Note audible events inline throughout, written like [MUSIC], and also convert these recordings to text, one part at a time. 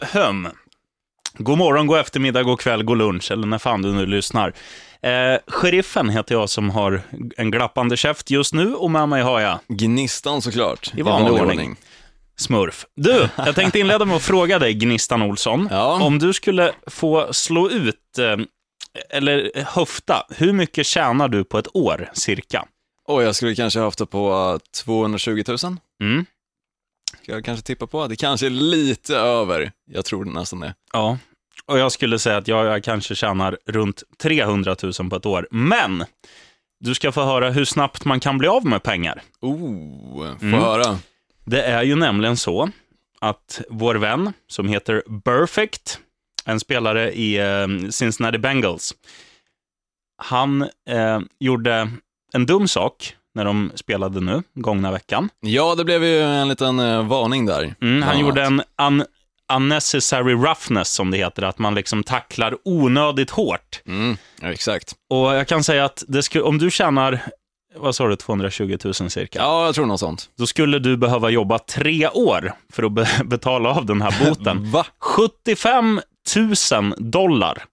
Höm. God morgon, god eftermiddag, god kväll, god lunch eller när fan du nu lyssnar. Eh, sheriffen heter jag som har en glappande käft just nu och med mig har jag Gnistan såklart. I vanlig ordning. Smurf. Du, jag tänkte inleda med att fråga dig, Gnistan Olsson. Ja. Om du skulle få slå ut, eh, eller höfta, hur mycket tjänar du på ett år, cirka? Och jag skulle kanske det på eh, 220 000. Mm. Ska jag kanske tippa på? Det kanske är lite över. Jag tror nästan det. Ja, och jag skulle säga att jag, jag kanske tjänar runt 300 000 på ett år. Men, du ska få höra hur snabbt man kan bli av med pengar. Oh, få Mm. höra. Det är ju nämligen så att vår vän, som heter Perfect, en spelare i eh, Cincinnati Bengals, han eh, gjorde en dum sak när de spelade nu, gångna veckan. Ja, det blev ju en liten eh, varning där. Mm, han gjorde en un unnecessary roughness, som det heter, att man liksom tacklar onödigt hårt. Mm, ja, exakt. Och jag kan säga att om du tjänar, vad sa du, 220 000 cirka, Ja, jag tror något sånt. då skulle du behöva jobba tre år för att be [LAUGHS] betala av den här boten. Va? 75 000 dollar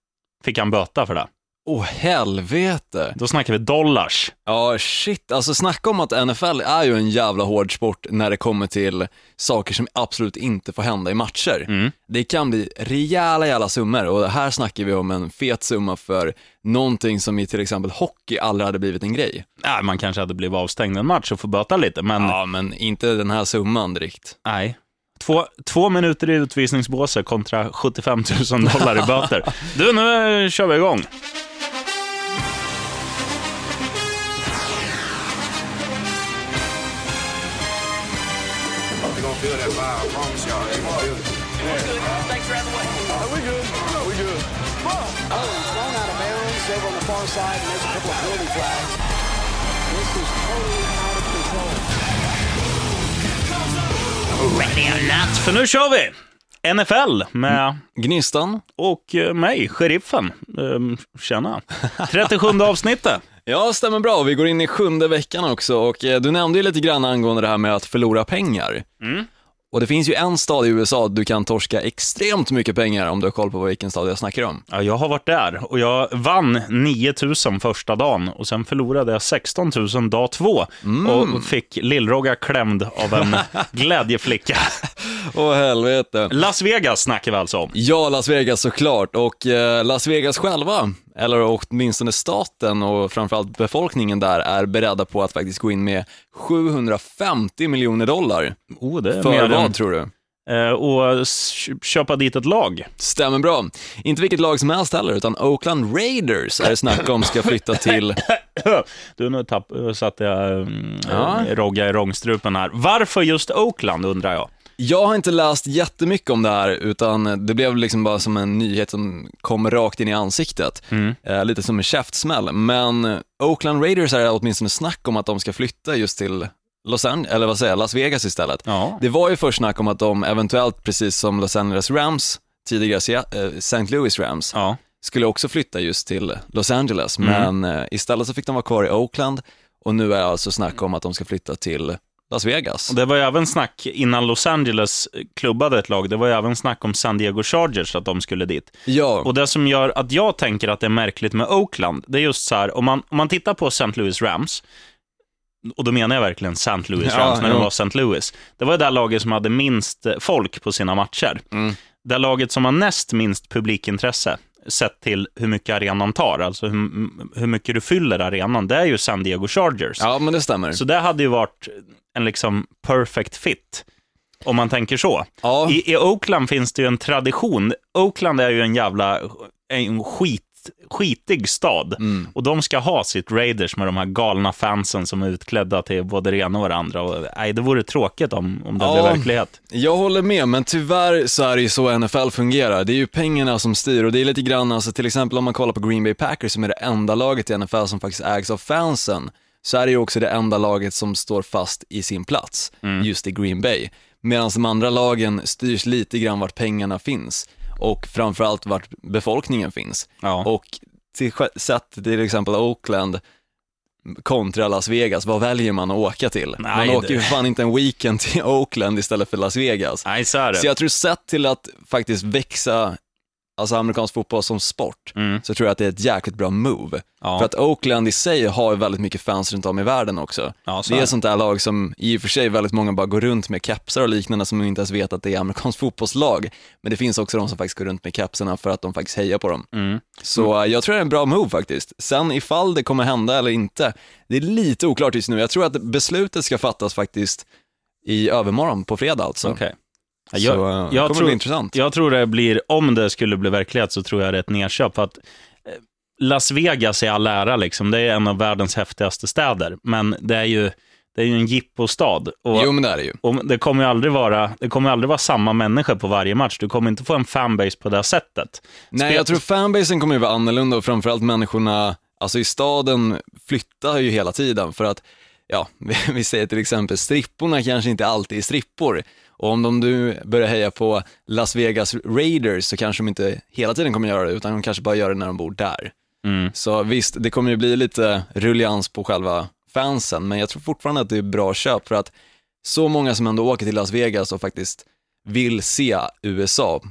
fick han böta för det. Åh, helvete. Då snackar vi dollars. Ja, shit. Alltså snacka om att NFL är ju en jävla hård sport när det kommer till saker som absolut inte får hända i matcher. Mm. Det kan bli rejäla jävla summor och här snackar vi om en fet summa för någonting som i till exempel hockey aldrig hade blivit en grej. Ja, man kanske hade blivit avstängd en match och få böta lite, men Ja, men inte den här summan direkt. nej. Två, två minuter i utvisningsbåset kontra 75 000 dollar i böter. [LAUGHS] Du, nu eh, kör vi igång. Oh, far side, and there's a couple of penalty flags. För nu kör vi! NFL med Gnistan? och eh, mig, sheriffen. Ehm, Tjena. 37 [LAUGHS] avsnittet. Ja, stämmer bra. Vi går in i sjunde veckan också och eh, du nämnde ju lite grann angående det här med att förlora pengar. Och det finns ju en stad i USA du kan torska extremt mycket pengar om du har koll på vilken stad jag snackar om. Ja, jag har varit där och jag vann 9 000 första dagen och sen förlorade jag 16 000 dag två och fick lillrogga klämd av en [LAUGHS] glädjeflicka. Åh helvete. Las Vegas snackar vi alltså om. Ja, Las Vegas såklart. Och eh, Las Vegas själva, eller åtminstone staten och framförallt befolkningen där, är beredda på att faktiskt gå in med 750 miljoner dollar. Oh, det är För vad än, tror du? eh, och köpa dit ett lag. Stämmer bra. Inte vilket lag som helst heller, utan Oakland Raiders är det snack om ska flytta till... [LAUGHS] Du, nu tapp, satte jag mm, Ja. rogga i rångstrupen här. Varför just Oakland, undrar jag? Jag har inte läst jättemycket om det här, utan det blev liksom bara som en nyhet som kom rakt in i ansiktet. Eh, lite som en käftsmäll. Men Oakland Raiders är det åtminstone snack om att de ska flytta just till Los Angeles, eller vad säger jag, Las Vegas istället. Ja. Det var ju först snack om att de eventuellt, precis som Los Angeles Rams, tidigare Sea- eh, St. Louis Rams, Ja. skulle också flytta just till Los Angeles. Men eh, istället så fick de vara kvar i Oakland och nu är alltså snack om att de ska flytta till Las Vegas. Och Det var ju även snack, innan Los Angeles klubbade ett lag, det var ju även snack om San Diego Chargers, att de skulle dit. Ja, Och det som gör att jag tänker att det är märkligt med Oakland, det är just så här, om man, om man tittar på St. Louis Rams, och då menar jag verkligen St. Louis Ja, Rams, när de jo. var St. Louis. Det var det där laget som hade minst folk på sina matcher. Mm. Det laget som har näst minst publikintresse, sett till hur mycket arenan tar, alltså hur, hur mycket du fyller arenan, det är ju San Diego Chargers. ja men det stämmer. Så det hade ju varit en liksom perfect fit, om man tänker så. Ja. I, I Oakland finns det ju en tradition. Oakland är ju en jävla en skit, skitig stad. Mm. Och de ska ha sitt Raiders med de här galna fansen som är utklädda till både det ena och det andra. Och, nej, det vore tråkigt om, om det Ja. blev verklighet. Jag håller med, men tyvärr så är det ju så NFL fungerar. Det är ju pengarna som styr och det är lite grann, alltså till exempel om man kollar på Green Bay Packers som är det enda laget i NFL som faktiskt ägs av fansen, så är det ju också det enda laget som står fast i sin plats, just i Green Bay. Medan de andra lagen styrs lite grann vart pengarna finns och framförallt vart befolkningen finns. Ja. Och till, sett till exempel Oakland, kontra Las Vegas, vad väljer man att åka till? Nej, man åker ju fan inte en weekend till [LAUGHS] Oakland istället för Las Vegas. Nej, så. Så jag tror sett till att faktiskt växa, alltså amerikansk fotboll som sport, Mm. så tror jag att det är ett jäkligt bra move. Ja. För att Oakland i sig har ju väldigt mycket fans runt om i världen också. Ja, det är ett sånt där lag som i och för sig väldigt många bara går runt med kepsar och liknande som inte ens vet att det är amerikansk fotbollslag. Men det finns också de som faktiskt går runt med kepsarna för att de faktiskt hejar på dem. Mm. Så eh, jag tror det är en bra move faktiskt. Sen ifall det kommer hända eller inte, det är lite oklart just nu. Jag tror att beslutet ska fattas faktiskt i övermorgon på fredag alltså. Okej. Ja, Så Jag, jag, kommer tror, bli intressant. jag tror det blir, om det skulle bli verklighet så tror jag det är ett nedköp. För att eh, Las Vegas är all ära, liksom. det är en av världens häftigaste städer. Men det är ju, det är ju en jippostad. Och, Jo men det är det ju. och det kommer ju aldrig vara, det kommer aldrig vara samma människor på varje match. Du kommer inte få en fanbase på det sättet. Nej, Spel- jag tror fanbasen kommer ju vara annorlunda och framförallt människorna, alltså i staden flyttar ju hela tiden för att, ja, vi, [LAUGHS] vi säger till exempel stripporna kanske inte alltid är strippor. Och om de nu börjar heja på Las Vegas Raiders så kanske de inte hela tiden kommer göra det, utan de kanske bara gör det när de bor där. Mm. Så visst, det kommer ju bli lite rullians på själva fansen, men jag tror fortfarande att det är bra köp för att så många som ändå åker till Las Vegas och faktiskt vill se USA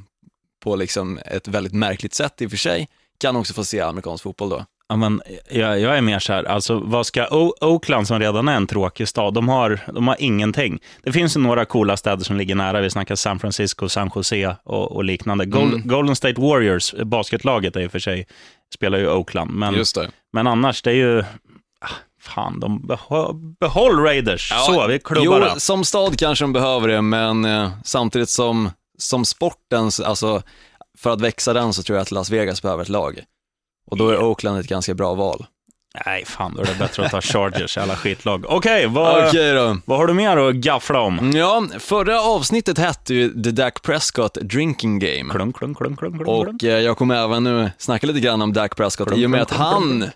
på liksom ett väldigt märkligt sätt i och för sig, kan också få se amerikansk fotboll då. Ja, men jag, jag är mer så här, alltså vad ska o- Oakland som redan är en tråkig stad, de har, de har ingenting. Det finns ju några coola städer som ligger nära, vi snackar San Francisco, San Jose och, och liknande. Gol- Mm. Golden State Warriors, basketlaget är i och för sig, spelar ju Oakland, men, men annars det är ju, ah, fan, de behå, behåll Raiders. så, vi klubbar Jo, som stad kanske de behöver det, men eh, samtidigt som, som sportens, alltså för att växa den så tror jag att Las Vegas behöver ett lag. Och då är Oakland ett ganska bra val. Nej, fan, då är det bättre att ta Chargers, alla skitlag. Okej, vad, Okej då. vad har du mer att gaffla om? Ja, förra avsnittet hette ju The Dak Prescott Drinking Game. Klunk, klunk, klunk, klunk, klunk. Och eh, jag kommer även nu snacka lite grann om Dak Prescott Klunk, i och med att klunk, klunk, han klunk.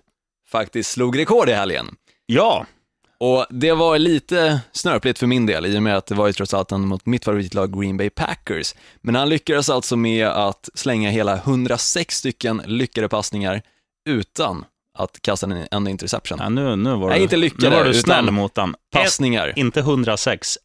faktiskt slog rekord i helgen. Ja, Och det var lite snörpligt för min del i och med att det var ju trots allt mot mitt favoritlag Green Bay Packers. Men han lyckades alltså med att slänga hela 106 stycken lyckade passningar utan att kasta en enda interception. Ja, nu, nu var Nej, du, inte lyckade, nu var du snäll mot den. Passningar. Ett, inte 106,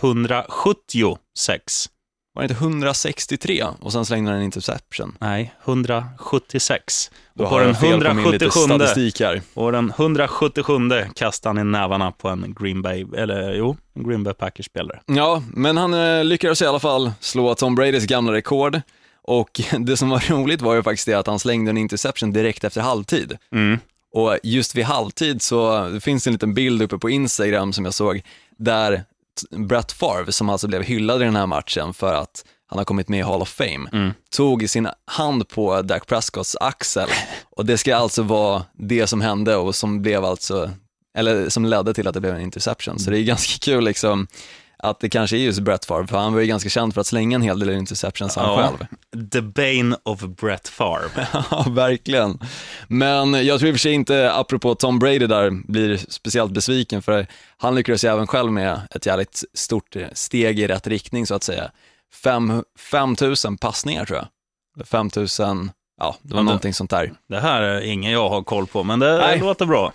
176. Var det inte 163 och sen slängde han en interception? Nej, 176. Då Och på den, jag fel på min lite 177, statistik här. och den 177 kastade han i nävarna på en Green Bay, eller jo, en Green Bay Packers-spelare. Ja, men han eh, lyckades i alla fall slå Tom Bradys gamla rekord. Och [LAUGHS] det som var roligt var ju faktiskt det att han slängde en interception direkt efter halvtid. Mm. Och just vid halvtid så det finns en liten bild uppe på Instagram som jag såg, där Brett Favre, som alltså blev hyllad i den här matchen för att han har kommit med i Hall of Fame, Mm. tog sin hand på Dak Prescotts axel. [LAUGHS] Och det ska alltså vara det som hände och som blev alltså, eller som ledde till att det blev en interception. Så det är ganska kul liksom att det kanske är just Brett Favre, för han var ju ganska känd för att slänga en hel del interceptions han Ja. själv. The Bane of Brett Favre. [LAUGHS] Ja, verkligen. Men jag tror i och för sig inte, apropå Tom Brady där, blir speciellt besviken för han lyckades ju även själv med ett jävligt stort steg i rätt riktning så att säga. Fem, 5 000 passningar tror jag. 5 000, ja det var det- någonting sånt där. Det här är ingen jag har koll på, men det Nej. låter bra.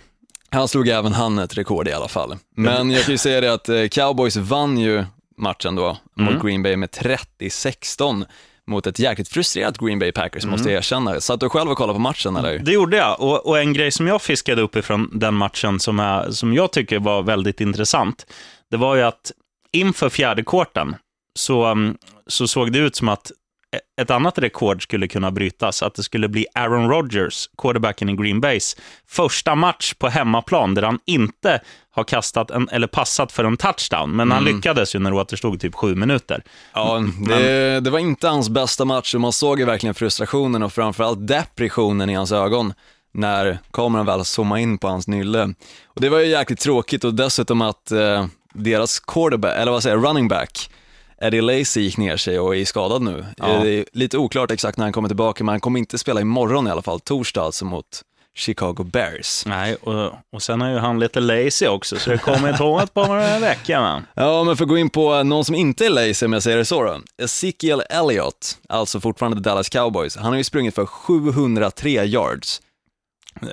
Han slog även han ett rekord i alla fall. Men jag kan ju säga det att eh, Cowboys vann ju matchen då mot Mm. Green Bay med 30-16 mot ett jäkligt frustrerat Green Bay Packers Mm. måste jag erkänna. Satt du själv och kollade på matchen eller? Det gjorde jag. Och, och en grej som jag fiskade upp ifrån den matchen som, är, som jag tycker var väldigt intressant, det var ju att inför fjärde kvarten så, mm, så såg det ut som att ett annat rekord skulle kunna brytas, att det skulle bli Aaron Rodgers, quarterbacken i Green Bays, första match på hemmaplan där han inte har kastat en, eller passat för en touchdown, men han lyckades ju när det återstod typ sju minuter. Ja, det, det var inte hans bästa match och man såg ju verkligen frustrationen och framförallt depressionen i hans ögon när kameran väl zoomade in på hans nylle. Och det var ju jäkligt tråkigt och dessutom att eh, deras quarterback, eller vad säger running back, Eddie Lacy gick ner sig och är skadad nu. Ja. Eh, Det är lite oklart exakt när han kommer tillbaka, men han kommer inte spela imorgon i alla fall, torsdag alltså mot Chicago Bears. Nej, och, och sen är ju han lite lazy också, så det kommer ett par veckor. Man. [LAUGHS] Ja, men för att gå in på någon som inte är lazy om jag säger det så då. Ezekiel Elliott, alltså fortfarande Dallas Cowboys, han har ju sprungit för 703 yards.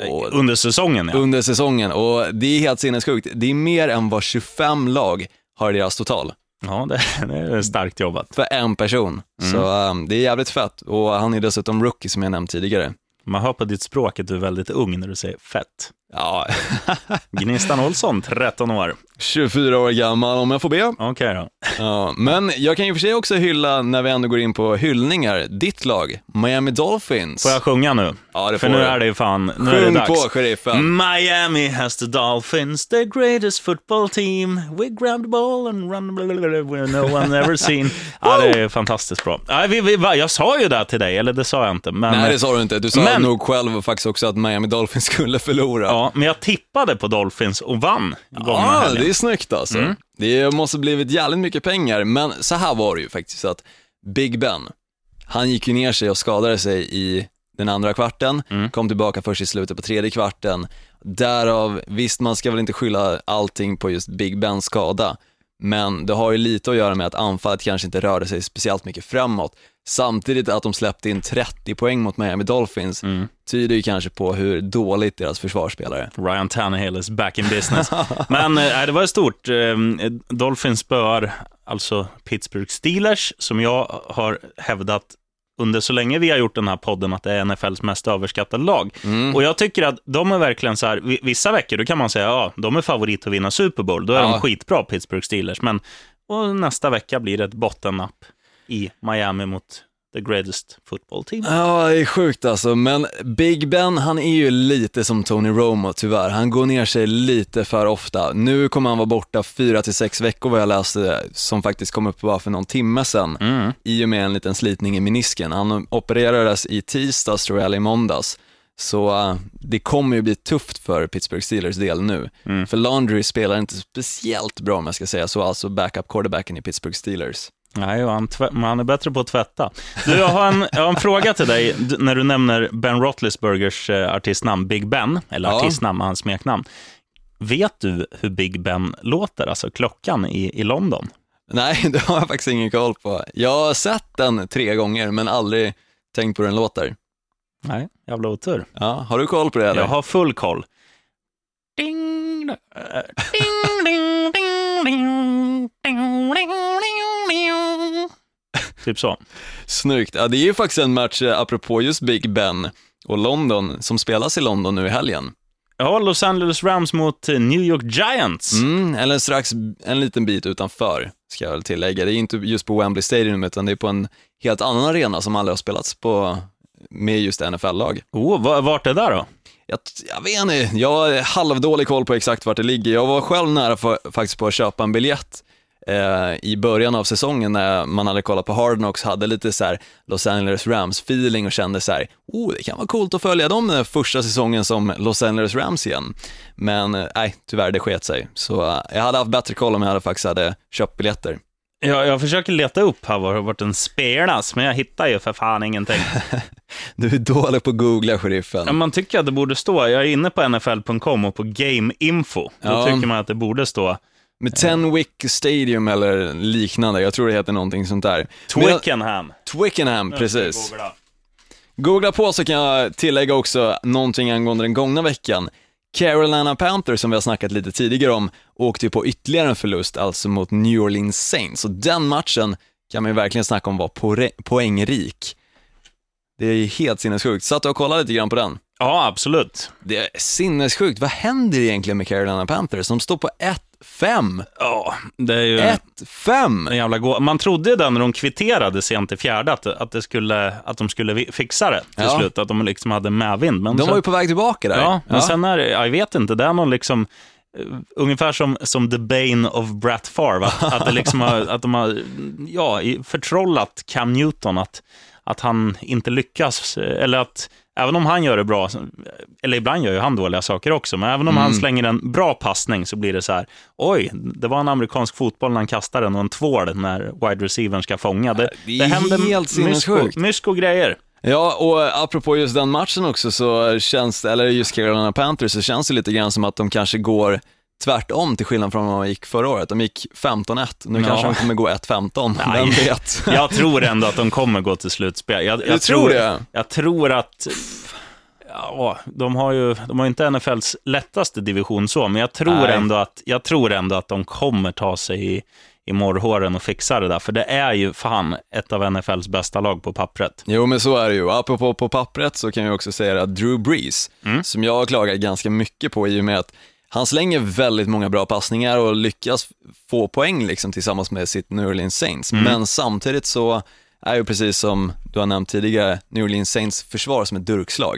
Och- Under säsongen, ja. under säsongen och det är helt sinnessjukt. Det är mer än vad 25 lag har i deras total Ja, [LAUGHS] det, det är starkt jobbat. för en person. Så um, det är jävligt fett och han är dessutom rookie som jag nämnt tidigare. Man hör på ditt språk att du är väldigt ung när du säger fett. Ja, [LAUGHS] Gnistan Olsson, 13 år. 24 år gammal om jag får be. Okej då. Ja, men jag kan ju för sig också hylla, när vi ändå går in på hyllningar, ditt lag, Miami Dolphins. Får jag sjunga nu? Ja, det För får nu du. är det ju fan, nu är det Sjung dags. på, sheriffen. Miami has the Dolphins, the greatest football team. We grab the ball and run where no one ever seen. [LAUGHS] ja, det är fantastiskt bra. Ja, vi, vi, jag sa ju det till dig, eller det sa jag inte. Men, Nej, det sa du inte. Du sa Men- nog själv faktiskt också att Miami Dolphins skulle förlora. Ja, men jag tippade på Dolphins och vann Ja, helgen. det är snyggt alltså. Mm. Det måste blivit jävligt mycket pengar, men så här var det ju faktiskt att Big Ben, han gick ju ner sig och skadade sig i den andra kvarten, Mm. kom tillbaka först i slutet på tredje kvarten. Därav, visst man ska väl inte skylla allting på just Big Bens skada, men det har ju lite att göra med att anfallet kanske inte rörde sig speciellt mycket framåt. Samtidigt att de släppte in 30 poäng mot Miami Dolphins Mm. tyder ju kanske på hur dåligt deras försvarsspelare. Ryan Tannehill is back in business. [LAUGHS] Men eh, det var stort. Eh, Dolphins spöar alltså Pittsburgh Steelers, som jag har hävdat under så länge vi har gjort den här podden att det är NFLs mest överskattade lag. Mm. Och jag tycker att de är verkligen så här, vi- vissa veckor då kan man säga ja, de är favorit att vinna Super Bowl, då är Ja. de skitbra Pittsburgh Steelers, men nästa vecka blir det ett bottennapp i Miami mot the greatest football team. Ja, det är sjukt alltså, men Big Ben, han är ju lite som Tony Romo tyvärr. Han går ner sig lite för ofta. Nu kommer han vara borta fyra till sex veckor vad jag läste, som faktiskt kom upp bara för någon timme sedan, Mm. i och med en liten slitning i menisken. Han opererades i tisdags, tror jag, eller i måndags. Så äh, det kommer ju bli tufft för Pittsburgh Steelers del nu. Mm. För Laundry spelar inte speciellt bra om jag ska säga så, alltså backup quarterbacken i Pittsburgh Steelers. Nej, han, han är bättre på att tvätta. Du, jag, har en, jag har en fråga till dig, d- när du nämner Ben Roethlisbergers eh, artistnamn Big Ben, eller Ja. artistnamn, hans smeknamn. Vet du hur Big Ben låter, alltså klockan i, i London? Nej, [LAUGHS] det har jag faktiskt ingen koll på. Jag har sett den tre gånger, men aldrig tänkt på hur den låter. Nej, jävla otur. Ja, har du koll på det eller? Jag har full koll. Ding, ding, ding, ding, Typ så. Snyggt. Ja, det är ju faktiskt en match, eh, apropå just Big Ben och London, som spelas i London nu i helgen. Ja, Los Angeles Rams mot eh, New York Giants. Mm, eller strax en liten bit utanför, ska jag väl tillägga. Det är inte just på Wembley Stadium, utan det är på en helt annan arena som aldrig har spelats på med just NFL-lag. Oh, va- vart är det där då? Jag, jag vet inte, jag har halvdålig koll på exakt vart det ligger. Jag var själv nära för, faktiskt på att köpa en biljett eh, i början av säsongen när man hade kollat på Hard Knocks, hade lite så här Los Angeles Rams-feeling och kände så här, oh, det kan vara coolt att följa dem den första säsongen som Los Angeles Rams igen. Men eh, tyvärr det sket sig. Så eh, jag hade haft bättre koll om jag hade faktiskt hade köpt biljetter. Jag, jag försöker leta upp här var, vart den spelas, men jag hittar ju för fan ingenting. [LAUGHS] Du är dålig på att googla, sheriffen. Man tycker att det borde stå, jag är inne på NFL.com och på Game Info. Då Ja. tycker man att det borde stå Med Tenwick Stadium eller liknande, jag tror det heter någonting sånt där. Jag- Twickenham. Twickenham, precis. Googla. Googla på så kan jag tillägga också någonting angående den gångna veckan. Carolina Panthers, som vi har snackat lite tidigare om, åkte ju på ytterligare en förlust, alltså mot New Orleans Saints. Och den matchen kan man ju verkligen snacka om var poängrik. Det är helt sinnessjukt. Satt du och kollade lite grann på den? Ja, absolut. Det är sinnessjukt. Vad händer egentligen med Carolina Panthers? De står på 1-5. Ja, det är ju 1-5! en jävla gå... Man trodde ju den när de kvitterade sent i fjärde, att, att, det skulle, att de skulle fixa det till Ja. slut, att de liksom hade medvind. Men De sen- var ju på väg tillbaka där. Ja, men sen är det, jag vet inte, det är någon liksom, ungefär som, som The Bane of Brett Favre, att, att, det liksom har, att de har ja, förtrollat Cam Newton, att, att han inte lyckas, eh, eller att även om han gör det bra, eller ibland gör ju han dåliga saker också, men även om han slänger en bra passning så blir det så här, oj, det var en amerikansk fotboll när han kastar den och en tvål när wide receivern ska fånga. Det, det är helt mysko, mysko grejer. Ja, och apropå just den matchen också så känns det, eller just Carolina Panthers, så känns det lite grann som att de kanske går tvärtom till skillnad från vad de gick förra året. De gick 15-1, nu Ja. kanske de kommer gå 1-15, Nej. vem vet? [LAUGHS] Jag tror ändå att de kommer gå till slutspel. Jag, jag Du tror det? Jag tror att... Ja, de har ju de har inte NFLs lättaste division så, men jag tror, Nej. ändå att, jag tror ändå att de kommer ta sig i, morrhåren och fixa det där. För det är ju fan ett av NFLs bästa lag på pappret. Jo, men så är det ju. Apropå på pappret så kan jag också säga att Drew Brees, som jag har klagat ganska mycket på i och med att han slänger väldigt många bra passningar och lyckas få poäng liksom tillsammans med sitt New Orleans Saints. Men samtidigt så är ju precis som du har nämnt tidigare, New Orleans Saints försvar som ett durkslag.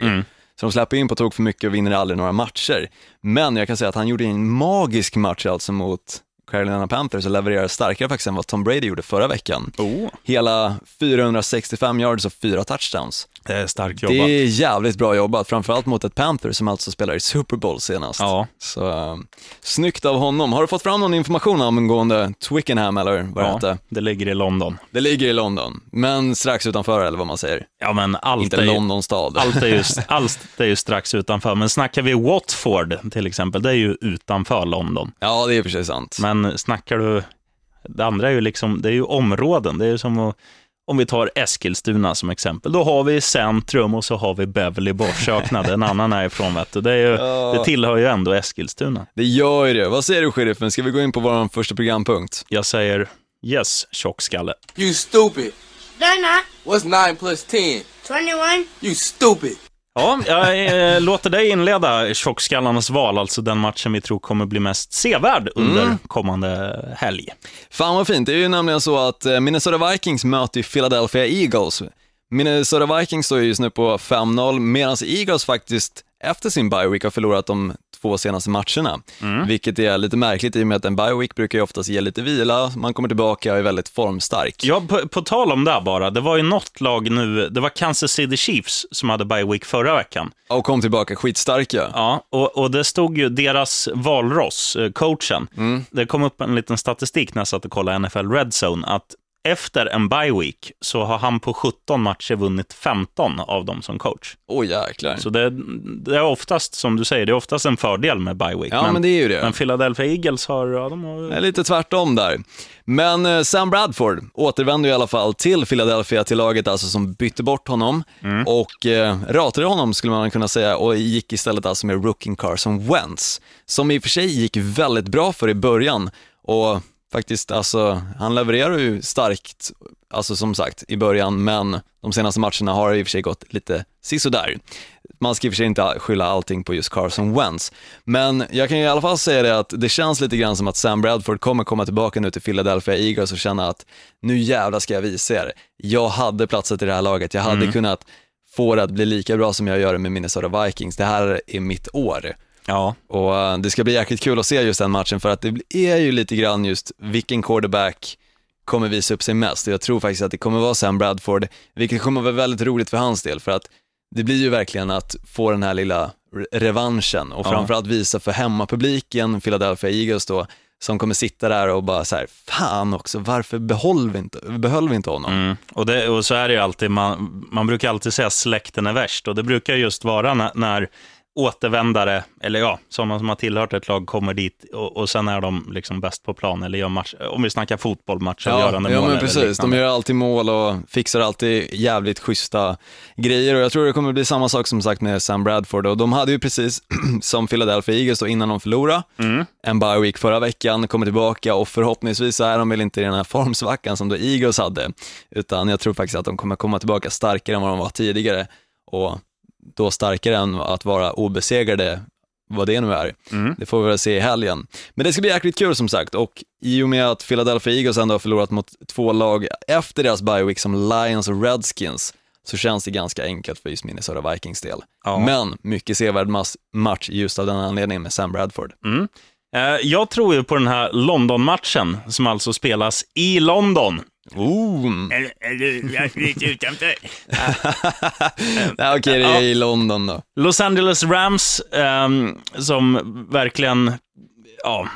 Så de släpper in på tok för mycket och vinner aldrig några matcher. Men jag kan säga att han gjorde en magisk match alltså mot Carolina Panthers och levererar starkare faktiskt än vad Tom Brady gjorde förra veckan. Oh. Hela 465 yards och fyra touchdowns. Det är starkt Det jobbat. är jävligt bra jobbat, framförallt mot ett Panthers som alltså spelar i Super Bowl senast. Ja. Så uh, snyggt av honom. Har du fått fram någon information angående Twickenham eller vad det Ja, hette? det ligger i London. Det ligger i London, men strax utanför eller vad man säger. Ja, men allt Inte är ju, London stad. allt är, ju, [LAUGHS] allt är ju strax utanför. Men snackar vi Watford till exempel, det är ju utanför London. Ja, det är sig sant. Men snackar du, det andra är ju liksom, det är ju områden. Det är ju som att, om vi tar Eskilstuna som exempel, då har vi centrum och så har vi Beverly bortsöknad, en annan är ifrån vet du. Det, är ju, [LAUGHS] Ja. det tillhör ju ändå Eskilstuna. Det gör ju det. Vad säger du sheriffen, ska vi gå in på vår första programpunkt? Jag säger yes, tjockskalle. You stupid. They're not. What's 9 plus 10? 21. You stupid. Ja, jag eh, låter dig inleda tjockskallarnas val, alltså den matchen vi tror kommer bli mest sevärd under kommande helg. Fan vad fint, det är ju nämligen så att eh, Minnesota Vikings möter Philadelphia Eagles. Minnesota Vikings står ju just nu på 5-0, medan Eagles faktiskt efter sin bye week har förlorat de två senaste matcherna. Vilket är lite märkligt i och med att en bye week brukar ju oftast ge lite vila, man kommer tillbaka och är väldigt formstark. Ja, på, på tal om det bara, det var ju något lag nu, det var Kansas City Chiefs som hade bye week förra veckan. Och kom tillbaka skitstarka. Ja, och, och det stod ju deras valross, eh, coachen, det kom upp en liten statistik när jag satt och kollade NFL Red Zone, att efter en bye week så har han på 17 matcher vunnit 15 av dem som coach. Åh jäklar. Så det, det är oftast, som du säger, det är oftast en fördel med bye week. Ja men det är ju det. men Philadelphia Eagles har, ja, de har Det är lite tvärtom där. Men eh, Sam Bradford återvände i alla fall till Philadelphia, till laget alltså som bytte bort honom och eh, ratade honom skulle man kunna säga och gick istället alltså med rookie Carson Wentz, som i och för sig gick väldigt bra för i början och faktiskt alltså, han levererar ju starkt, alltså som sagt i början, men de senaste matcherna har i och för sig gått lite sisådär. Man ska i och för sig inte skylla allting på just Carson Wentz, men jag kan i alla fall säga det att det känns lite grann som att Sam Bradford kommer komma tillbaka nu till Philadelphia Eagles och känna att nu jävlar ska jag visa er. Jag hade platsat i det här laget, jag hade kunnat få det att bli lika bra som jag gör det med Minnesota Vikings. Det här är mitt år. Ja, Och eh, det ska bli jäkligt kul att se just den matchen för att det är ju lite grann just vilken quarterback kommer visa upp sig mest. Och jag tror faktiskt att det kommer vara Sam Bradford, vilket kommer vara väldigt roligt för hans del för att det blir ju verkligen att få den här lilla re- revanschen och framförallt visa för hemmapubliken, Philadelphia Eagles då, som kommer sitta där och bara så här, fan också, varför behöll vi inte, behöll vi inte honom? Mm. Och, det, och så är det ju alltid, man, man brukar alltid säga släkten är värst. Och det brukar just vara när, när återvändare, eller ja, sådana som har tillhört ett lag kommer dit och, och sen är de liksom bäst på plan, eller gör match, om vi snackar fotboll, matchavgörande ja, ja mål men precis. De gör alltid mål och fixar alltid jävligt schyssta grejer och jag tror det kommer bli samma sak som sagt med Sam Bradford och de hade ju precis [CLEARS THROAT] som Philadelphia Eagles då innan de förlorade Mm. en bye week förra veckan, kommer tillbaka och förhoppningsvis så är de väl inte i den här formsvackan som då Eagles hade, utan jag tror faktiskt att de kommer komma tillbaka starkare än vad de var tidigare och då starkare än att vara obesegrade vad det nu är. Mm. Det får vi väl se i helgen. Men det ska bli jäkligt kul som sagt och i och med att Philadelphia Eagles ändå har förlorat mot två lag efter deras bye week som Lions och Redskins så känns det ganska enkelt för just Minnesota Vikings del. Ja. Men mycket sevärd match just av den anledningen med Sam Bradford. Mm. Eh, Jag tror ju på den här London-matchen, som alltså spelas i London. Ooh. Eller, eller lite utanför. [LAUGHS] Okej, det är i London då. Los Angeles Rams, ehm, som verkligen, ja,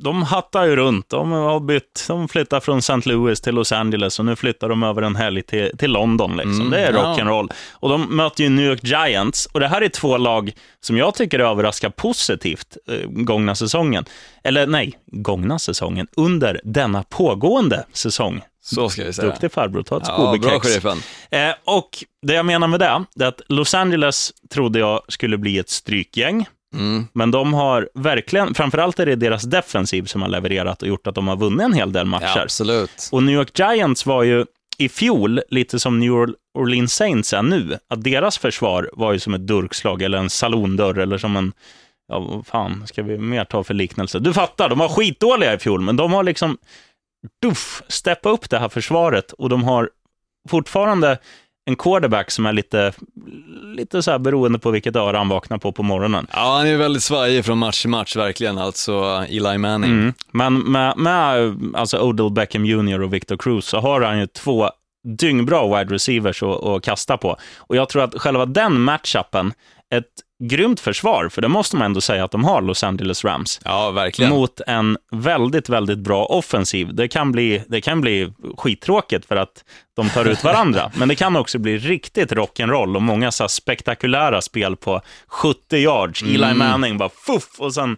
de hattar ju runt. De har bytt, de flyttar från St. Louis till Los Angeles och nu flyttar de över en helg till, till London. Liksom. Mm, det är ja. rock'n'roll. Och de möter ju New York Giants och det här är två lag som jag tycker överraskar positivt eh, gångna säsongen. Eller nej, gångna säsongen, under denna pågående säsong. Så ska vi säga. Duktig farbror, ta ett Ja, bra sheriffen. Eh, och det jag menar med det, det är att Los Angeles trodde jag skulle bli ett strykgäng. Mm. Men de har verkligen, framförallt är det deras defensiv som har levererat och gjort att de har vunnit en hel del matcher. Ja, absolut. Och New York Giants var ju i fjol lite som New Orleans Saints är nu. Att deras försvar var ju som ett durkslag eller en salondörr eller som en, ja vad fan ska vi mer ta för liknelse? Du fattar, de var skitdåliga i fjol, men de har liksom, duff, steppat upp det här försvaret och de har fortfarande en quarterback som är lite, lite så här beroende på vilket öra han vaknar på på morgonen. Ja, han är väldigt svajig från match till match, verkligen. Alltså Eli Manning. Mm. Men med, med alltså Odell Beckham Jr och Victor Cruz så har han ju två dyngbra wide receivers att, att kasta på. Och jag tror att själva den matchupen, ett grymt försvar, för det måste man ändå säga att de har, Los Angeles Rams, Ja, verkligen. mot en väldigt, väldigt bra offensiv. Det kan bli, det kan bli skittråkigt för att de tar ut varandra, [LAUGHS] men det kan också bli riktigt rock'n'roll och många så spektakulära spel på 70 yards. Eli Manning bara fuff och sen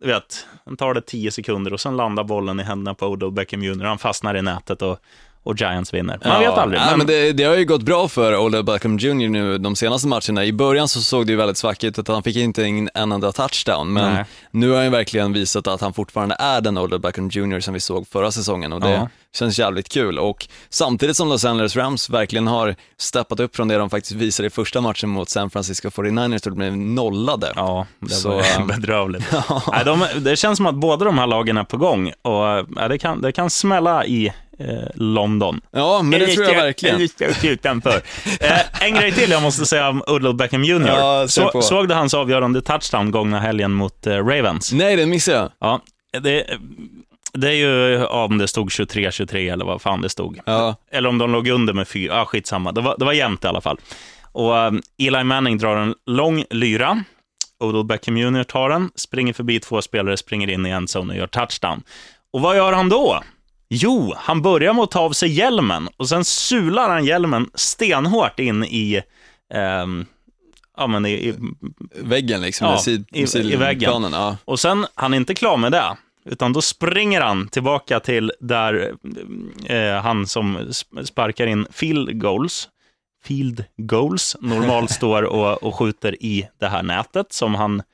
du vet, tar det 10 sekunder och sen landar bollen i händerna på Odell Beckham Jr. Han fastnar i nätet och, och Giants vinner. Man vet aldrig. Men- men det, det har ju gått bra för Odell Beckham Jr nu de senaste matcherna. I början så såg det ju väldigt svackt ut att han fick inte en, en enda touchdown, men Nej. nu har han verkligen visat att han fortfarande är den Odell Beckham Jr som vi såg förra säsongen och det Ja. känns jävligt kul. Och samtidigt som Los Angeles Rams verkligen har steppat upp från det de faktiskt visade i första matchen mot San Francisco 49ers då de blev nollade. Ja, det Så, var [LAUGHS] [LAUGHS] bedrövligt. Nej, de, det känns som att båda de här lagen är på gång och ja, det, kan, det kan smälla i London. Ja, men det tror jag verkligen. [LAUGHS] Utanför. Eh, en grej till jag måste säga om Odell Beckham Jr. Ja, så, såg du hans avgörande touchdown gångna helgen mot eh, Ravens? Nej, det missade jag. Ja, det, det är ju ja, om det stod 23-23 eller vad fan det stod. Ja. Eller om de låg under med fyra, ja skitsamma. Det var, det var jämnt i alla fall. Och um, Eli Manning drar en lång lyra. Odell Beckham Jr tar den, springer förbi två spelare, springer in i endzone och gör touchdown. Och vad gör han då? Jo, han börjar med att ta av sig hjälmen och sen sular han hjälmen stenhårt in i, ehm, ja men i, i Väggen liksom, Ja, sid, i- i väggen. Ja. och sen, han är inte klar med det, utan då springer han tillbaka till där eh, han som sp- sparkar in field goals, field goals normalt [LAUGHS] står och, och skjuter i det här nätet som han eh,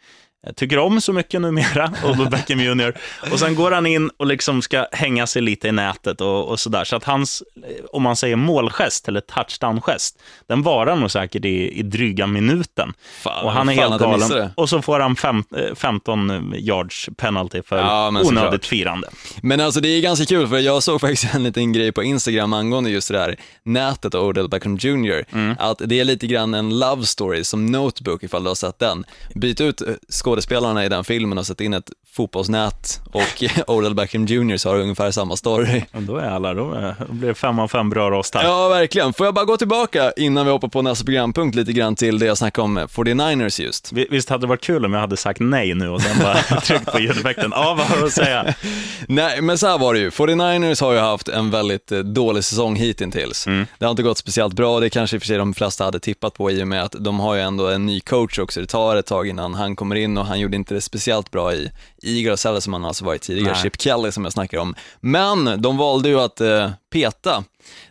tycker om så mycket numera, Odell Beckham Jr. Och sen går han in och liksom ska hänga sig lite i nätet och, och sådär. Så att hans, eh, om man säger målgest eller touchdown-gest, den varar nog säkert i, i dryga minuten. Fan, och han är helt galen. Och så får han fem, eh, 15 yards penalty för Ja, onödigt firande. Men alltså det är ganska kul för jag såg faktiskt en liten grej på Instagram angående just det där nätet och Odell Beckham Jr. Mm. Att det är lite grann en love story som Notebook ifall du har sett den. Byt ut eh, skådespelarna i den filmen och sätt in ett fotbollsnät och [LAUGHS] Odell Beckham Jr. så har ungefär samma story. Och då är alla, då, är, då blir det fem av fem bra rostar. Ja, verkligen. Får jag bara gå tillbaka innan vi hoppar på nästa programpunkt lite grann till det jag snackade om 49ers just. Vi- Visst hade det varit kul om jag hade sagt nej nu och sen bara [LAUGHS] tryckt på ljudeffekten. Ja, vad har du att säga? [LAUGHS] Nej, men så här var det ju. 49ers har ju haft en väldigt eh, dålig säsong hittills. Det har inte gått speciellt bra, det kanske i och för sig de flesta hade tippat på i och med att de har ju ändå en ny coach också. Det tar ett tag innan han kommer in och han gjorde inte det speciellt bra i Eagles heller som han alltså varit tidigare, Nej. Chip Kelly som jag snackar om. Men de valde ju att eh, peta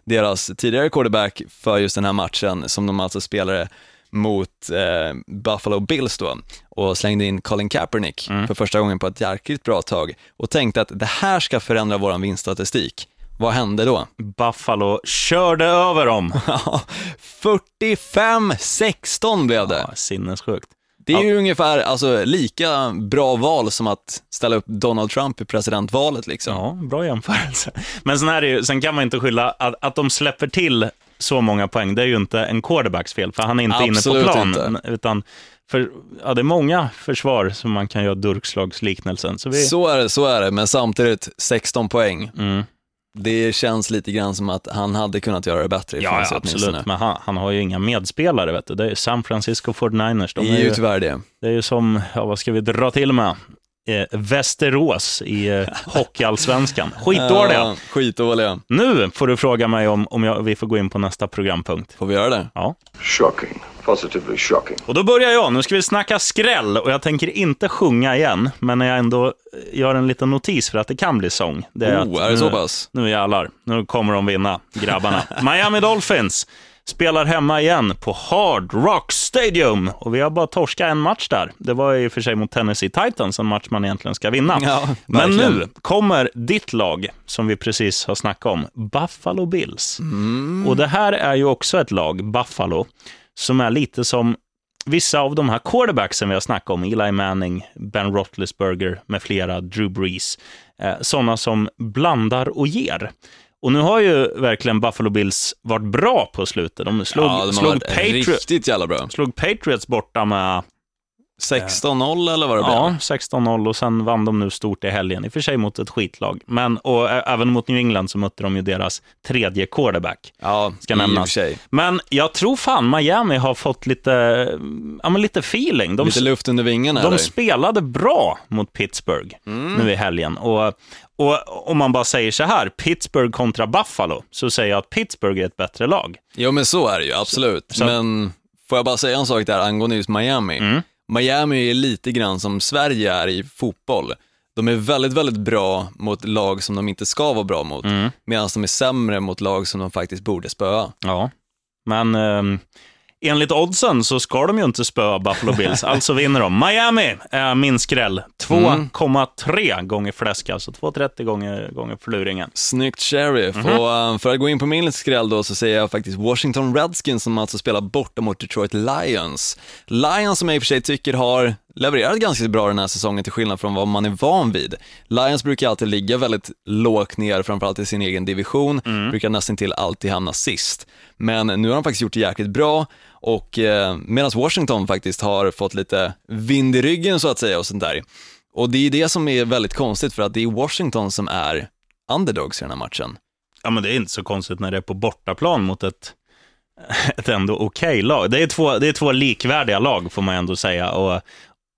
deras tidigare quarterback för just den här matchen som de alltså spelade mot eh, Buffalo Bills då och slängde in Colin Kaepernick för första gången på ett jäkligt bra tag och tänkte att det här ska förändra vår vinststatistik. Vad hände då? Buffalo körde över dem. [LAUGHS] 45-16 blev det. Ja, sinnessjukt. Det är ju ungefär alltså, lika bra val som att ställa upp Donald Trump i presidentvalet liksom. Ja, bra jämförelse. Men sen, är det ju, sen kan man inte skylla att, att de släpper till så många poäng. Det är ju inte en quarterbacks fel, för han är inte Absolut inne på inte. plan. Utan för, ja, det är många försvar som man kan göra durkslagsliknelsen. Så vi, Så är det, så är det, men samtidigt 16 poäng. Mm. Det känns lite grann som att han hade kunnat göra det bättre Ja, ja absolut. Men han, han har ju inga medspelare. Vet du. Det är San Francisco 49ers. De är är ju, tyvärr det. det är ju som, ja, vad ska vi dra till med? Eh, Västerås i eh, [LAUGHS] Hockeyallsvenskan. Skitdåliga. Ja, skitdåliga. Nu får du fråga mig om, om jag, vi får gå in på nästa programpunkt. Får vi göra det? Ja. Shocking. Positively shocking. Och då börjar jag. Nu ska vi snacka skräll och jag tänker inte sjunga igen, men när jag ändå eh, gör en liten notis för att det kan bli sång. Det Oh, är det nu, så pass? Nu jävlar, nu kommer de vinna, grabbarna. [LAUGHS] Miami Dolphins spelar hemma igen på Hard Rock Stadium. Och vi har bara torskat en match där. Det var i och för sig mot Tennessee Titans, en match man egentligen ska vinna. Ja, Men nu kommer ditt lag, som vi precis har snackat om, Buffalo Bills. Mm. Och det här är ju också ett lag, Buffalo, som är lite som vissa av de här quarterbacksen vi har snackat om, Eli Manning, Ben Roethlisberger med flera, Drew Brees, eh, sådana som blandar och ger. Och nu har ju verkligen Buffalo Bills varit bra på slutet. De slog, ja, de slog, varit Patri- riktigt jävla bra. slog Patriots borta med 16-0 eller vad det blev? ja, 16-0 och sen vann de nu stort i helgen. I och för sig mot ett skitlag, men och även mot New England så mötte de ju deras tredje quarterback. Ja, Ska nämnas. Men jag tror fan Miami har fått lite, ja, men lite feeling. De, Lite luft under vingarna de eller? spelade bra mot Pittsburgh Mm. nu i helgen. Och, och om man bara säger så här, Pittsburgh kontra Buffalo, så säger jag att Pittsburgh är ett bättre lag. Jo men så är det ju, absolut. Så- Men får jag bara säga en sak där angående just Miami. Mm. Miami är lite grann som Sverige är i fotboll. De är väldigt, väldigt bra mot lag som de inte ska vara bra mot, Mm. medan de är sämre mot lag som de faktiskt borde spöa. Ja, men ehm, enligt oddsen så ska de ju inte spöa Buffalo Bills, [LAUGHS] alltså vinner de. Miami är min skräll. 2,3 gånger fläsk, alltså 2,30 gånger, gånger förluringen. Snyggt sheriff. Mhm. Och eh, för att gå in på min skräll då så säger jag faktiskt Washington Redskins som alltså spelar borta mot Detroit Lions. Lions som jag i och för sig tycker har levererat ganska bra den här säsongen till skillnad från vad man är van vid. Lions brukar alltid ligga väldigt lågt ner, framförallt i sin egen division, Mm. brukar nästan till alltid hamna sist. Men nu har de faktiskt gjort det jäkligt bra och eh, medan Washington faktiskt har fått lite vind i ryggen så att säga och sånt där. Och det är det som är väldigt konstigt för att det är Washington som är underdogs i den här matchen. Ja, men det är inte så konstigt när det är på bortaplan mot ett, [LAUGHS] ett ändå okej lag. Det är, två, det är två likvärdiga lag, får man ändå säga. Och,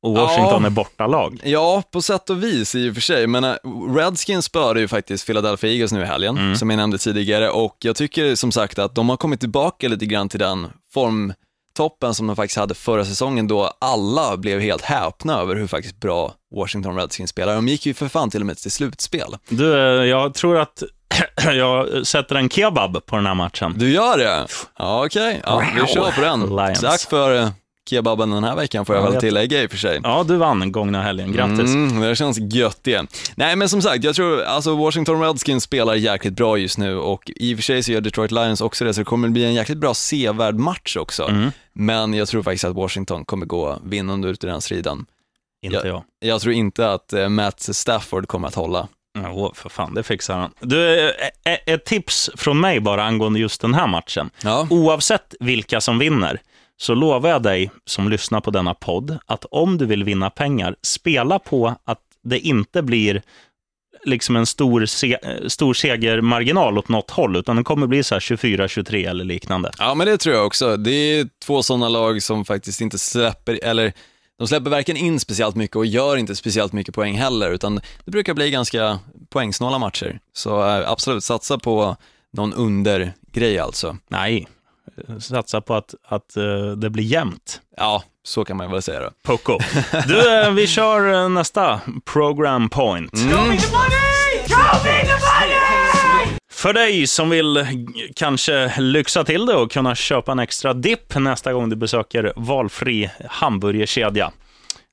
och Washington Ja. är bortalag. Ja, på sätt och vis i och för sig, men eh, Redskins spöade ju faktiskt Philadelphia Eagles nu i helgen, som jag nämnde tidigare, och jag tycker som sagt att de har kommit tillbaka lite grann till den formtoppen som de faktiskt hade förra säsongen då alla blev helt häpna över hur faktiskt bra Washington Redskins spelar. De gick ju för fan till och med till slutspel. Du, eh, jag tror att [CLEARS THROAT] jag sätter en kebab på den här matchen. Du gör det? Ja, okej. Ja, vi kör på den. Lions. Tack för eh, kebaben den här veckan får jag Ja, väl jag- tillägga i och för sig. Ja, du vann gångna helgen. Grattis. Mm, det känns gött det. Nej men som sagt, jag tror alltså Washington Redskins spelar jäkligt bra just nu och i och för sig så gör Detroit Lions också det, så det kommer bli en jäkligt bra sevärd match också. Mm. Men jag tror faktiskt att Washington kommer gå vinnande ut ur den striden. Inte jag. Jag tror inte att eh, Matt Stafford kommer att hålla. Ja, för fan, det fixar han. Du, eh, eh, ett tips från mig bara angående just den här matchen. Ja. Oavsett vilka som vinner, så lovar jag dig som lyssnar på denna podd att om du vill vinna pengar, spela på att det inte blir liksom en stor, se stor segermarginal åt något håll, utan det kommer bli så här 24-23 eller liknande. ja, men det tror jag också. Det är två sådana lag som faktiskt inte släpper, eller de släpper varken in speciellt mycket och gör inte speciellt mycket poäng heller, utan det brukar bli ganska poängsnåla matcher. Så eh, absolut, satsa på någon undergrej alltså. Nej, satsa på att, att eh, det blir jämnt. Ja, så kan man väl säga då. Poco. [LAUGHS] Du, eh, vi kör eh, nästa program point. För dig som vill kanske lyxa till det och kunna köpa en extra dipp nästa gång du besöker valfri hamburgerkedja.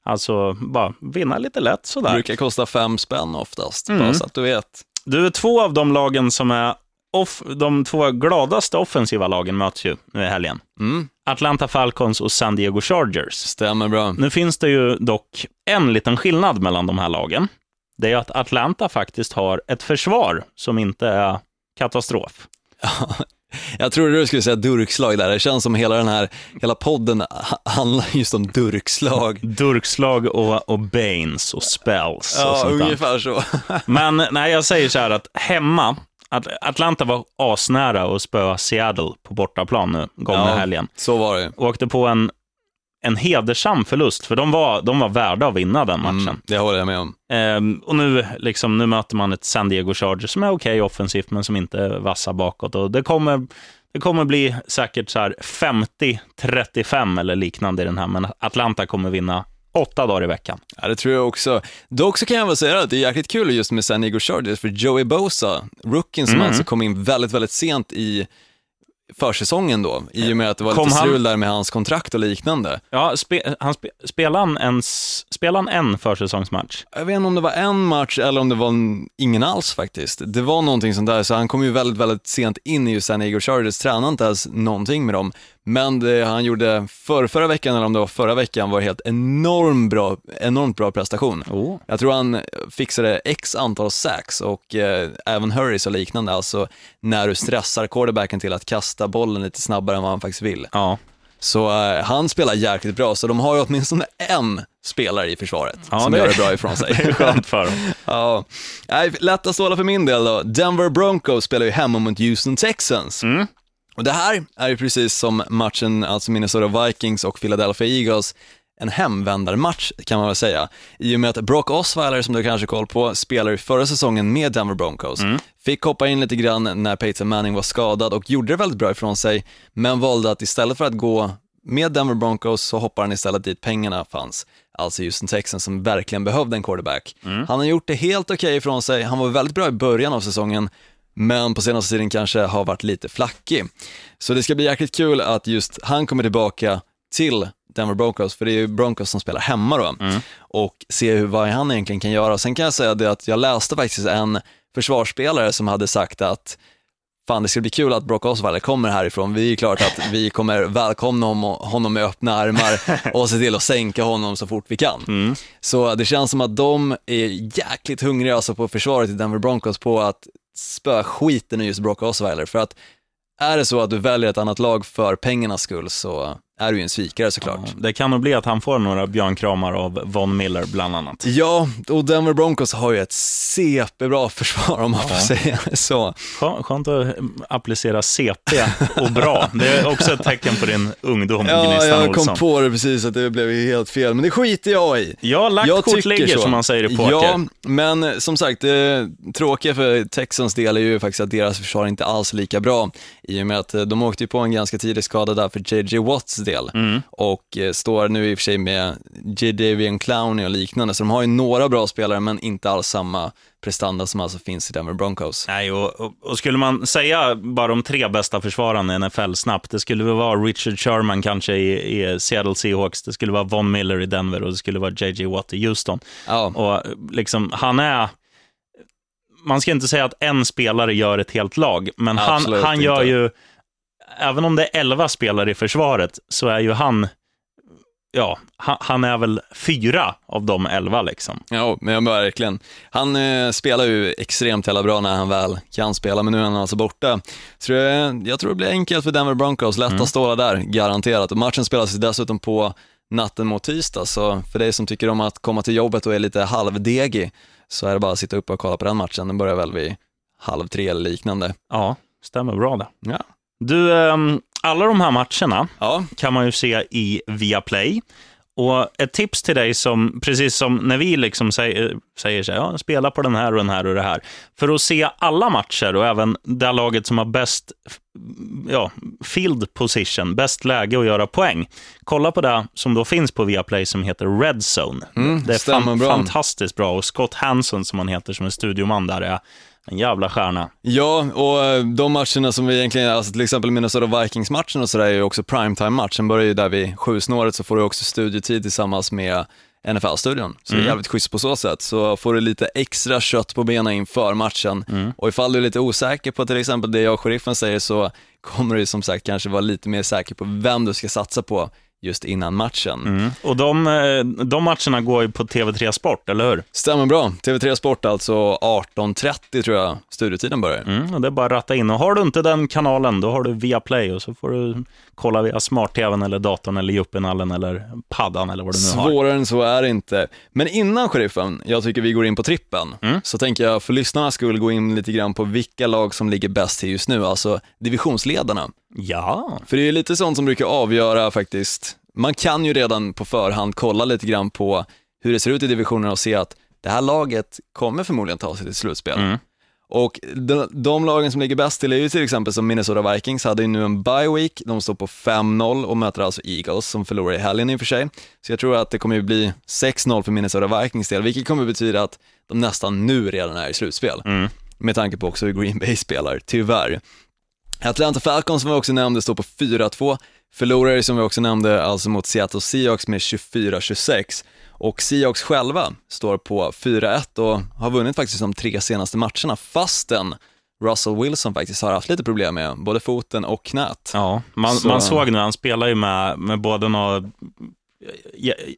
Alltså, bara vinna lite lätt Det sådär. brukar kosta fem spänn oftast, Mm. bara så att du vet. Du, är två av de lagen som är off, de två gladaste offensiva lagen möts ju nu i helgen. Mm, Atlanta Falcons och San Diego Chargers. stämmer bra. Nu finns det ju dock en liten skillnad mellan de här lagen. Det är att Atlanta faktiskt har ett försvar som inte är katastrof. [LAUGHS] Jag trodde du skulle säga durkslag där, det känns som hela den här, hela podden ha- handlar just om durkslag. [LAUGHS] Durkslag och, och Banes och spells och Ja, sånt där. ungefär så. Men nej, jag säger så här att hemma, Atlanta var asnära att spöa Seattle på bortaplan nu, gångna Ja. helgen. Så var det. Åkte på en, en hedersam förlust, för de var, de var värda att vinna den matchen. Mm, det håller jag med om. Ehm, och nu, liksom, nu möter man ett San Diego Chargers som är okej offensivt, men som inte är vassa bakåt. Och det, kommer, det kommer bli säkert så här 50-35 eller liknande i den här, men Atlanta kommer vinna åtta dagar i veckan. Ja, det tror jag också. Dock så kan jag väl säga att det är jäkligt kul just med San Diego Chargers, för Joey Bosa, rookien som Mm. alltså kom in väldigt, väldigt sent i försäsongen då, i och med att det var Kom lite han- strul där med hans kontrakt och liknande. Ja, spe, han spe, spelade han en, spelade han en försäsongsmatch? Jag vet inte om det var en match eller om det var en, ingen alls faktiskt. Det var någonting sånt där, så han kom ju väldigt, väldigt sent in i San Diego Chargers, tränade inte ens någonting med dem. Men det han gjorde för, förra veckan, eller om det var förra veckan, var helt enormt bra, enormt bra prestation. Oh. Jag tror han fixade x antal sacks och eh, även hurries och liknande, alltså när du stressar quarterbacken till att kasta bollen lite snabbare än vad han faktiskt vill. Ja. Så eh, han spelar jäkligt bra, så de har ju åtminstone en spelare i försvaret Ja, som det- gör det bra ifrån sig. [LAUGHS] Det är skönt för dem. [LAUGHS] Ja, Nej, lätta stålar för min del då. Denver Broncos spelar ju hemma mot Houston Texans. Mm. Och det här är ju precis som matchen, alltså Minnesota Vikings och Philadelphia Eagles, en hemvändarmatch kan man väl säga. I och med att Brock Osweiler, som du kanske koll på, spelar ju förra säsongen med Denver Broncos. Fick hoppa in lite grann när Peyton Manning var skadad och gjorde det väldigt bra ifrån sig, men valde att istället för att gå med Denver Broncos så hoppar han istället dit pengarna fanns. Alltså Houston Texans som verkligen behövde en quarterback. Han har gjort det helt okej ifrån sig, han var väldigt bra i början av säsongen, men på senaste tiden kanske har varit lite flackig. Så det ska bli jäkligt kul att just han kommer tillbaka till Denver Broncos, för det är ju Broncos som spelar hemma då, och se hur, vad han egentligen kan göra. Sen kan jag säga det att jag läste faktiskt en försvarsspelare som hade sagt att fan det ska bli kul att Brock Osweiler kommer härifrån. Vi är klart att vi kommer välkomna honom, honom med öppna armar [LAUGHS] och se till att sänka honom så fort vi kan. Så det känns som att de är jäkligt hungriga alltså på försvaret i Denver Broncos på att spöa skiten i just Brock Osweiler. För att är det så att du väljer ett annat lag för pengarnas skull så är du ju en svikare såklart. Det kan nog bli att han får några björnkramar av Von Miller bland annat. Ja, och Denver Broncos har ju ett CP-bra försvar om man får säga så. Skö- Skönt att eh, applicera CP och bra. Det är också ett tecken på din ungdom, Ja, Gnistan jag kom på det precis att det blev helt fel, men det skiter jag i. Ja, lagt Jag kort ligger så. som man säger i poker. Ja, men som sagt, det tråkiga för Texans del är ju faktiskt att deras försvar inte alls är lika bra i och med att eh, de åkte ju på en ganska tidig skada där för JJ Watts del Mm. och eh, står nu i och för sig med Jadavian Clowney och liknande, så de har ju några bra spelare men inte alls samma prestanda som alltså finns i Denver Broncos. Nej, och, och, och skulle man säga bara de tre bästa försvararna i NFL snabbt, det skulle väl vara Richard Sherman kanske i, i Seattle Seahawks, det skulle vara Von Miller i Denver och det skulle vara JJ Watt i Houston. Ja, Och liksom, han är... Man ska inte säga att en spelare gör ett helt lag, men han, han gör inte. ju... Även om det är elva spelare i försvaret, så är ju han... Ja, han, är väl fyra av de elva liksom. Ja, men verkligen. Han eh, spelar ju extremt jävla bra när han väl kan spela, men nu är han alltså borta. Så det, jag tror det blir enkelt för Denver Broncos, lätta stålar där, garanterat. Och matchen spelas dessutom på natten mot tisdag, så för dig som tycker om att komma till jobbet och är lite halvdegig, så är det bara att sitta uppe och kolla på den matchen. Den börjar väl vid halv tre eller liknande. Ja, stämmer bra det. Ja. Du, ehm, alla de här matcherna Ja, kan man ju se i Viaplay. Och ett tips till dig, som, precis som när vi liksom säger, säger så här, ja, spela på den här och den här och det här. För att se alla matcher och även det laget som har bäst ja, field position, bäst läge att göra poäng. Kolla på det som då finns på Viaplay som heter Red Zone. Mm, det är fan, bra. fantastiskt bra och Scott Hanson som han heter som är studioman där är en jävla stjärna. Ja, och eh, de matcherna som vi egentligen, alltså till exempel Minnesota Vikings-matchen och sådär är ju också primetime-matchen. börjar ju där vid sjusnåret så får du också studietid tillsammans med NFL-studion. Så det är jävligt schysst på så sätt. Så får du lite extra kött på benen inför matchen. Och ifall du är lite osäker på till exempel det jag och sheriffen säger så kommer du som sagt kanske vara lite mer säker på vem du ska satsa på just innan matchen. Och de, eh, de matcherna går ju på TV3 Sport, eller hur? Stämmer bra. TV3 Sport alltså 18.30 tror jag studietiden börjar. Mm, och det är bara att ratta in. Och har du inte den kanalen, då har du Viaplay och så får du kolla via smart-tvn eller datorn eller Juppinallen eller paddan eller vad du nu har. Svårare än så är det inte. Men innan sheriffen, jag tycker vi går in på trippen, Mm. så tänker jag för lyssnarnas skull gå in lite grann på vilka lag som ligger bäst till just nu, alltså divisionsledarna. Ja, För det är lite sånt som brukar avgöra faktiskt, man kan ju redan på förhand kolla lite grann på hur det ser ut i divisionerna och se att det här laget kommer förmodligen ta sig till slutspel. Mm. Och de, de lagen som ligger bäst till är ju till exempel som Minnesota Vikings hade ju nu en bye week, de står på 5-0 och möter alltså Eagles som förlorar i helgen i och för sig. Så jag tror att det kommer ju bli 6-0 för Minnesota Vikings del, vilket kommer betyda att de nästan nu redan är i slutspel. Mm. Med tanke på också hur Green Bay spelar, tyvärr. Atlanta Falcons som vi också nämnde står på 4-2. Förlorare som vi också nämnde alltså mot Seattle Seahawks med 24-26. Och Seahawks själva står på 4-1 och har vunnit faktiskt de tre senaste matcherna fastän Russell Wilson faktiskt har haft lite problem med både foten och knät. Ja, man, Så- man såg nu, han spelar ju med, med både något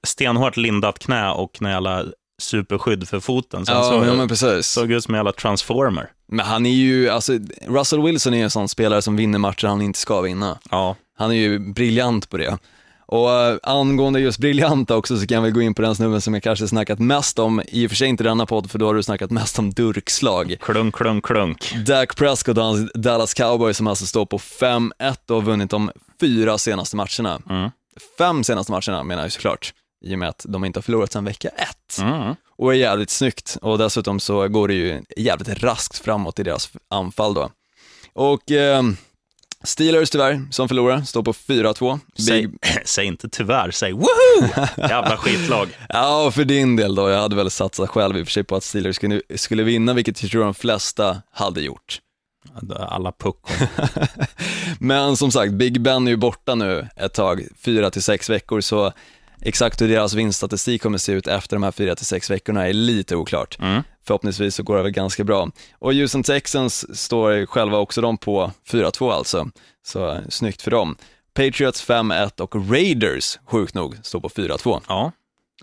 stenhårt lindat knä och några jävla superskydd för foten. Så han Ja, såg, ja precis. såg ut som en jävla transformer. Men han är ju, alltså Russell Wilson är ju en sån spelare som vinner matcher han inte ska vinna. Ja, Han är ju briljant på det. Och äh, angående just briljanta också så kan jag väl gå in på den snubben som jag kanske snackat mest om, i och för sig inte denna podd för då har du snackat mest om durkslag. klunk, klunk, klunk. Dak Prescott och hans Dallas Cowboys som alltså står på 5-1 och har vunnit de fyra senaste matcherna. Mm. Fem senaste matcherna menar jag såklart, i och med att de inte har förlorat sedan vecka ett. Mm. Och är jävligt snyggt och dessutom så går det ju jävligt raskt framåt i deras anfall då. Och eh, Steelers tyvärr, som förlorar, står på 4-2. Säg, Big... [LAUGHS] säg inte tyvärr, säg woho! Jävla skitlag. [LAUGHS] Ja, för din del då, jag hade väl satsat själv i och för sig på att Steelers skulle, skulle vinna, vilket jag tror de flesta hade gjort. Alla puckon. [LAUGHS] Men som sagt, Big Ben är ju borta nu ett tag, fyra till sex veckor, så exakt hur deras vinststatistik kommer se ut efter de här fyra till sex veckorna är lite oklart. Mm. Förhoppningsvis så går det väl ganska bra. Och Houston Texans står själva också de på 4-2 alltså, så snyggt för dem. Patriots 5-1 och Raiders, sjukt nog, står på 4-2. Ja.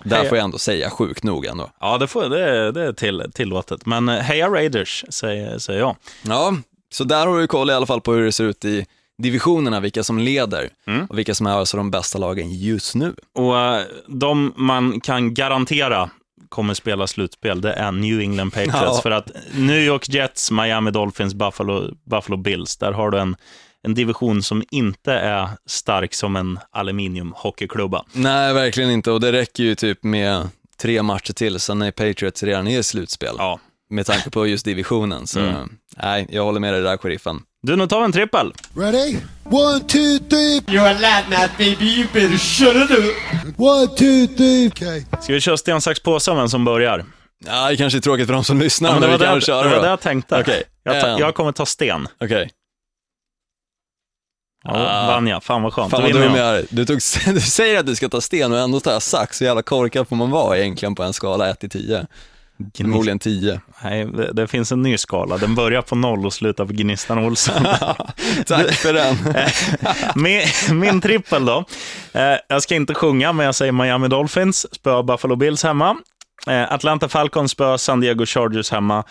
Där får jag ändå säga sjukt nog ändå. Ja, det, får, det, det är till, tillåtet. Men eh, heja Raiders, säger, säger jag. Ja, så där har du koll i alla fall på hur det ser ut i divisionerna, vilka som leder Mm. och vilka som är alltså de bästa lagen just nu. Och eh, de man kan garantera kommer spela slutspel, det är New England Patriots. Ja. För att New York Jets, Miami Dolphins, Buffalo, Buffalo Bills, där har du en, en division som inte är stark som en aluminiumhockeyklubba. Nej, verkligen inte och det räcker ju typ med tre matcher till, sen är Patriots redan i slutspel. Ja. Med tanke på just divisionen, så Mm. nej, jag håller med dig där, sheriffen. Du, nu tar vi en trippel. Ready? One, two, three. You're a lad now, baby. You better shut it up. One, two, three. Okay. Ska vi köra sten, sax, påse om vem som börjar? Ja, det kanske är tråkigt för de som lyssnar, Ja, men men, det, var vi det, kan jag- köra det var det jag tänkte. Okej, Jag, ta, jag kommer ta sten. Okej. Ja, Ah. vann jag. Fan vad skönt. Fan vad dum jag. jag är. Du, tog, [LAUGHS] du säger att du ska ta sten och ändå tar jag sax, så jävla korkad får man vara egentligen på en skala 1 till 10. Förmodligen 10. Nej, det, det finns en ny skala. Den börjar på noll och slutar på Gnistan Olsson. [LAUGHS] Tack för den. [LAUGHS] min, min trippel då. Eh, jag ska inte sjunga, men jag säger Miami Dolphins spöar Buffalo Bills hemma. Eh, Atlanta Falcons spöar San Diego Chargers hemma.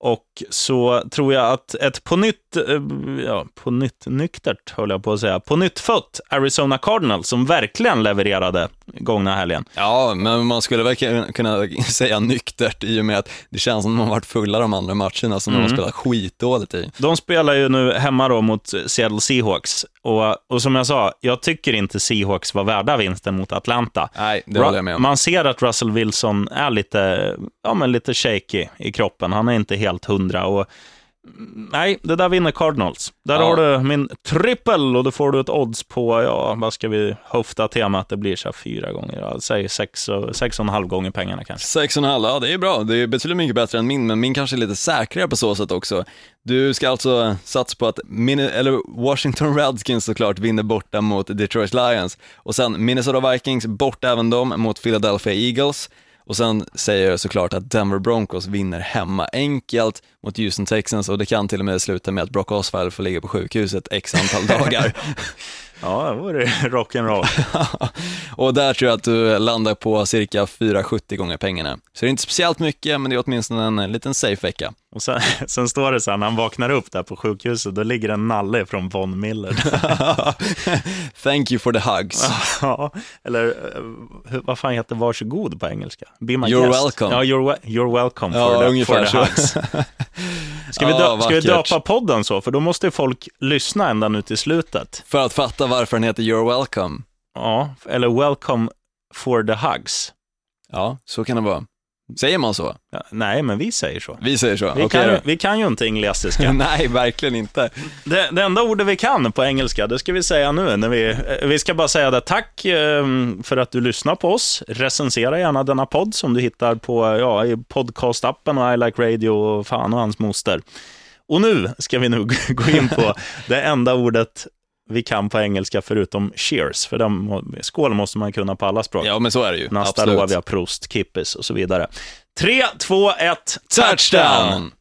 Och så tror jag att ett på nytt, eh, ja, på nytt nyktert höll jag på att säga, på nytt fött Arizona Cardinals som verkligen levererade gångna helgen. Ja, men man skulle väl kunna- säga nyktert i och med att det känns som att de har varit fulla de andra matcherna som de har spelat skitdåligt i. De spelar ju nu hemma då mot Seattle Seahawks. Och, och som jag sa, jag tycker inte Seahawks var värda vinsten mot Atlanta. Nej, det håller jag med om. Man ser att Russell Wilson är lite, ja, men lite shaky i kroppen. Han är inte helt hundra. Och, mm, nej, det där vinner Cardinals. Där Ja. har du min trippel och då får du ett odds på, ja, vad ska vi höfta temat? Det blir så här fyra gånger, ja, säg sex och, sex och en halv gånger pengarna kanske. Sex och en halv, ja det är bra. Det är betydligt mycket bättre än min, men min kanske är lite säkrare på så sätt också. Du ska alltså satsa på att Min- eller Washington Redskins såklart vinner borta mot Detroit Lions och sen Minnesota Vikings borta även de mot Philadelphia Eagles och sen säger jag såklart att Denver Broncos vinner hemma enkelt mot Houston Texans och det kan till och med sluta med att Brock Osweiler får ligga på sjukhuset x antal [LAUGHS] dagar. Ja, det vore [LAUGHS] rock'n'roll. [LAUGHS] och där tror jag att du landar på cirka 470 gånger pengarna. Så det är inte speciellt mycket, men det är åtminstone en liten safe vecka. Och sen, [LAUGHS] sen står det så här, när han vaknar upp där på sjukhuset, då ligger en nalle från Von Miller. Thank you for the hugs. ja, eller eh, vad fan heter varsågod på engelska? Be my You're guest. welcome. Ja, you're, you're welcome Ja, for, the, ungefär for the hugs. Ska vi, Ja, dö- ska vi döpa podden så? För då måste folk lyssna ända nu till slutet. För att fatta varför den heter You're welcome. Ja, eller welcome for the hugs. Ja, så kan det vara. Säger man så? Ja, nej, men vi säger så. Vi säger så. Vi, Okej kan, då. vi kan ju inte engelska. [LAUGHS] Nej, verkligen inte. Det, det enda ordet vi kan på engelska, det ska vi säga nu. När vi, eh, vi ska bara säga det. Tack eh, för att du lyssnar på oss. Recensera gärna denna podd som du hittar på ja, i podcastappen och I Like Radio och fan och hans moster. Och nu ska vi nog [LAUGHS] gå in på det enda ordet vi kan på engelska förutom cheers, för de, skål måste man kunna på alla språk. Ja, men så är det ju. Nastarovia, Absolut. Prost, Kippis och så vidare. 3, 2, 1, Touchdown!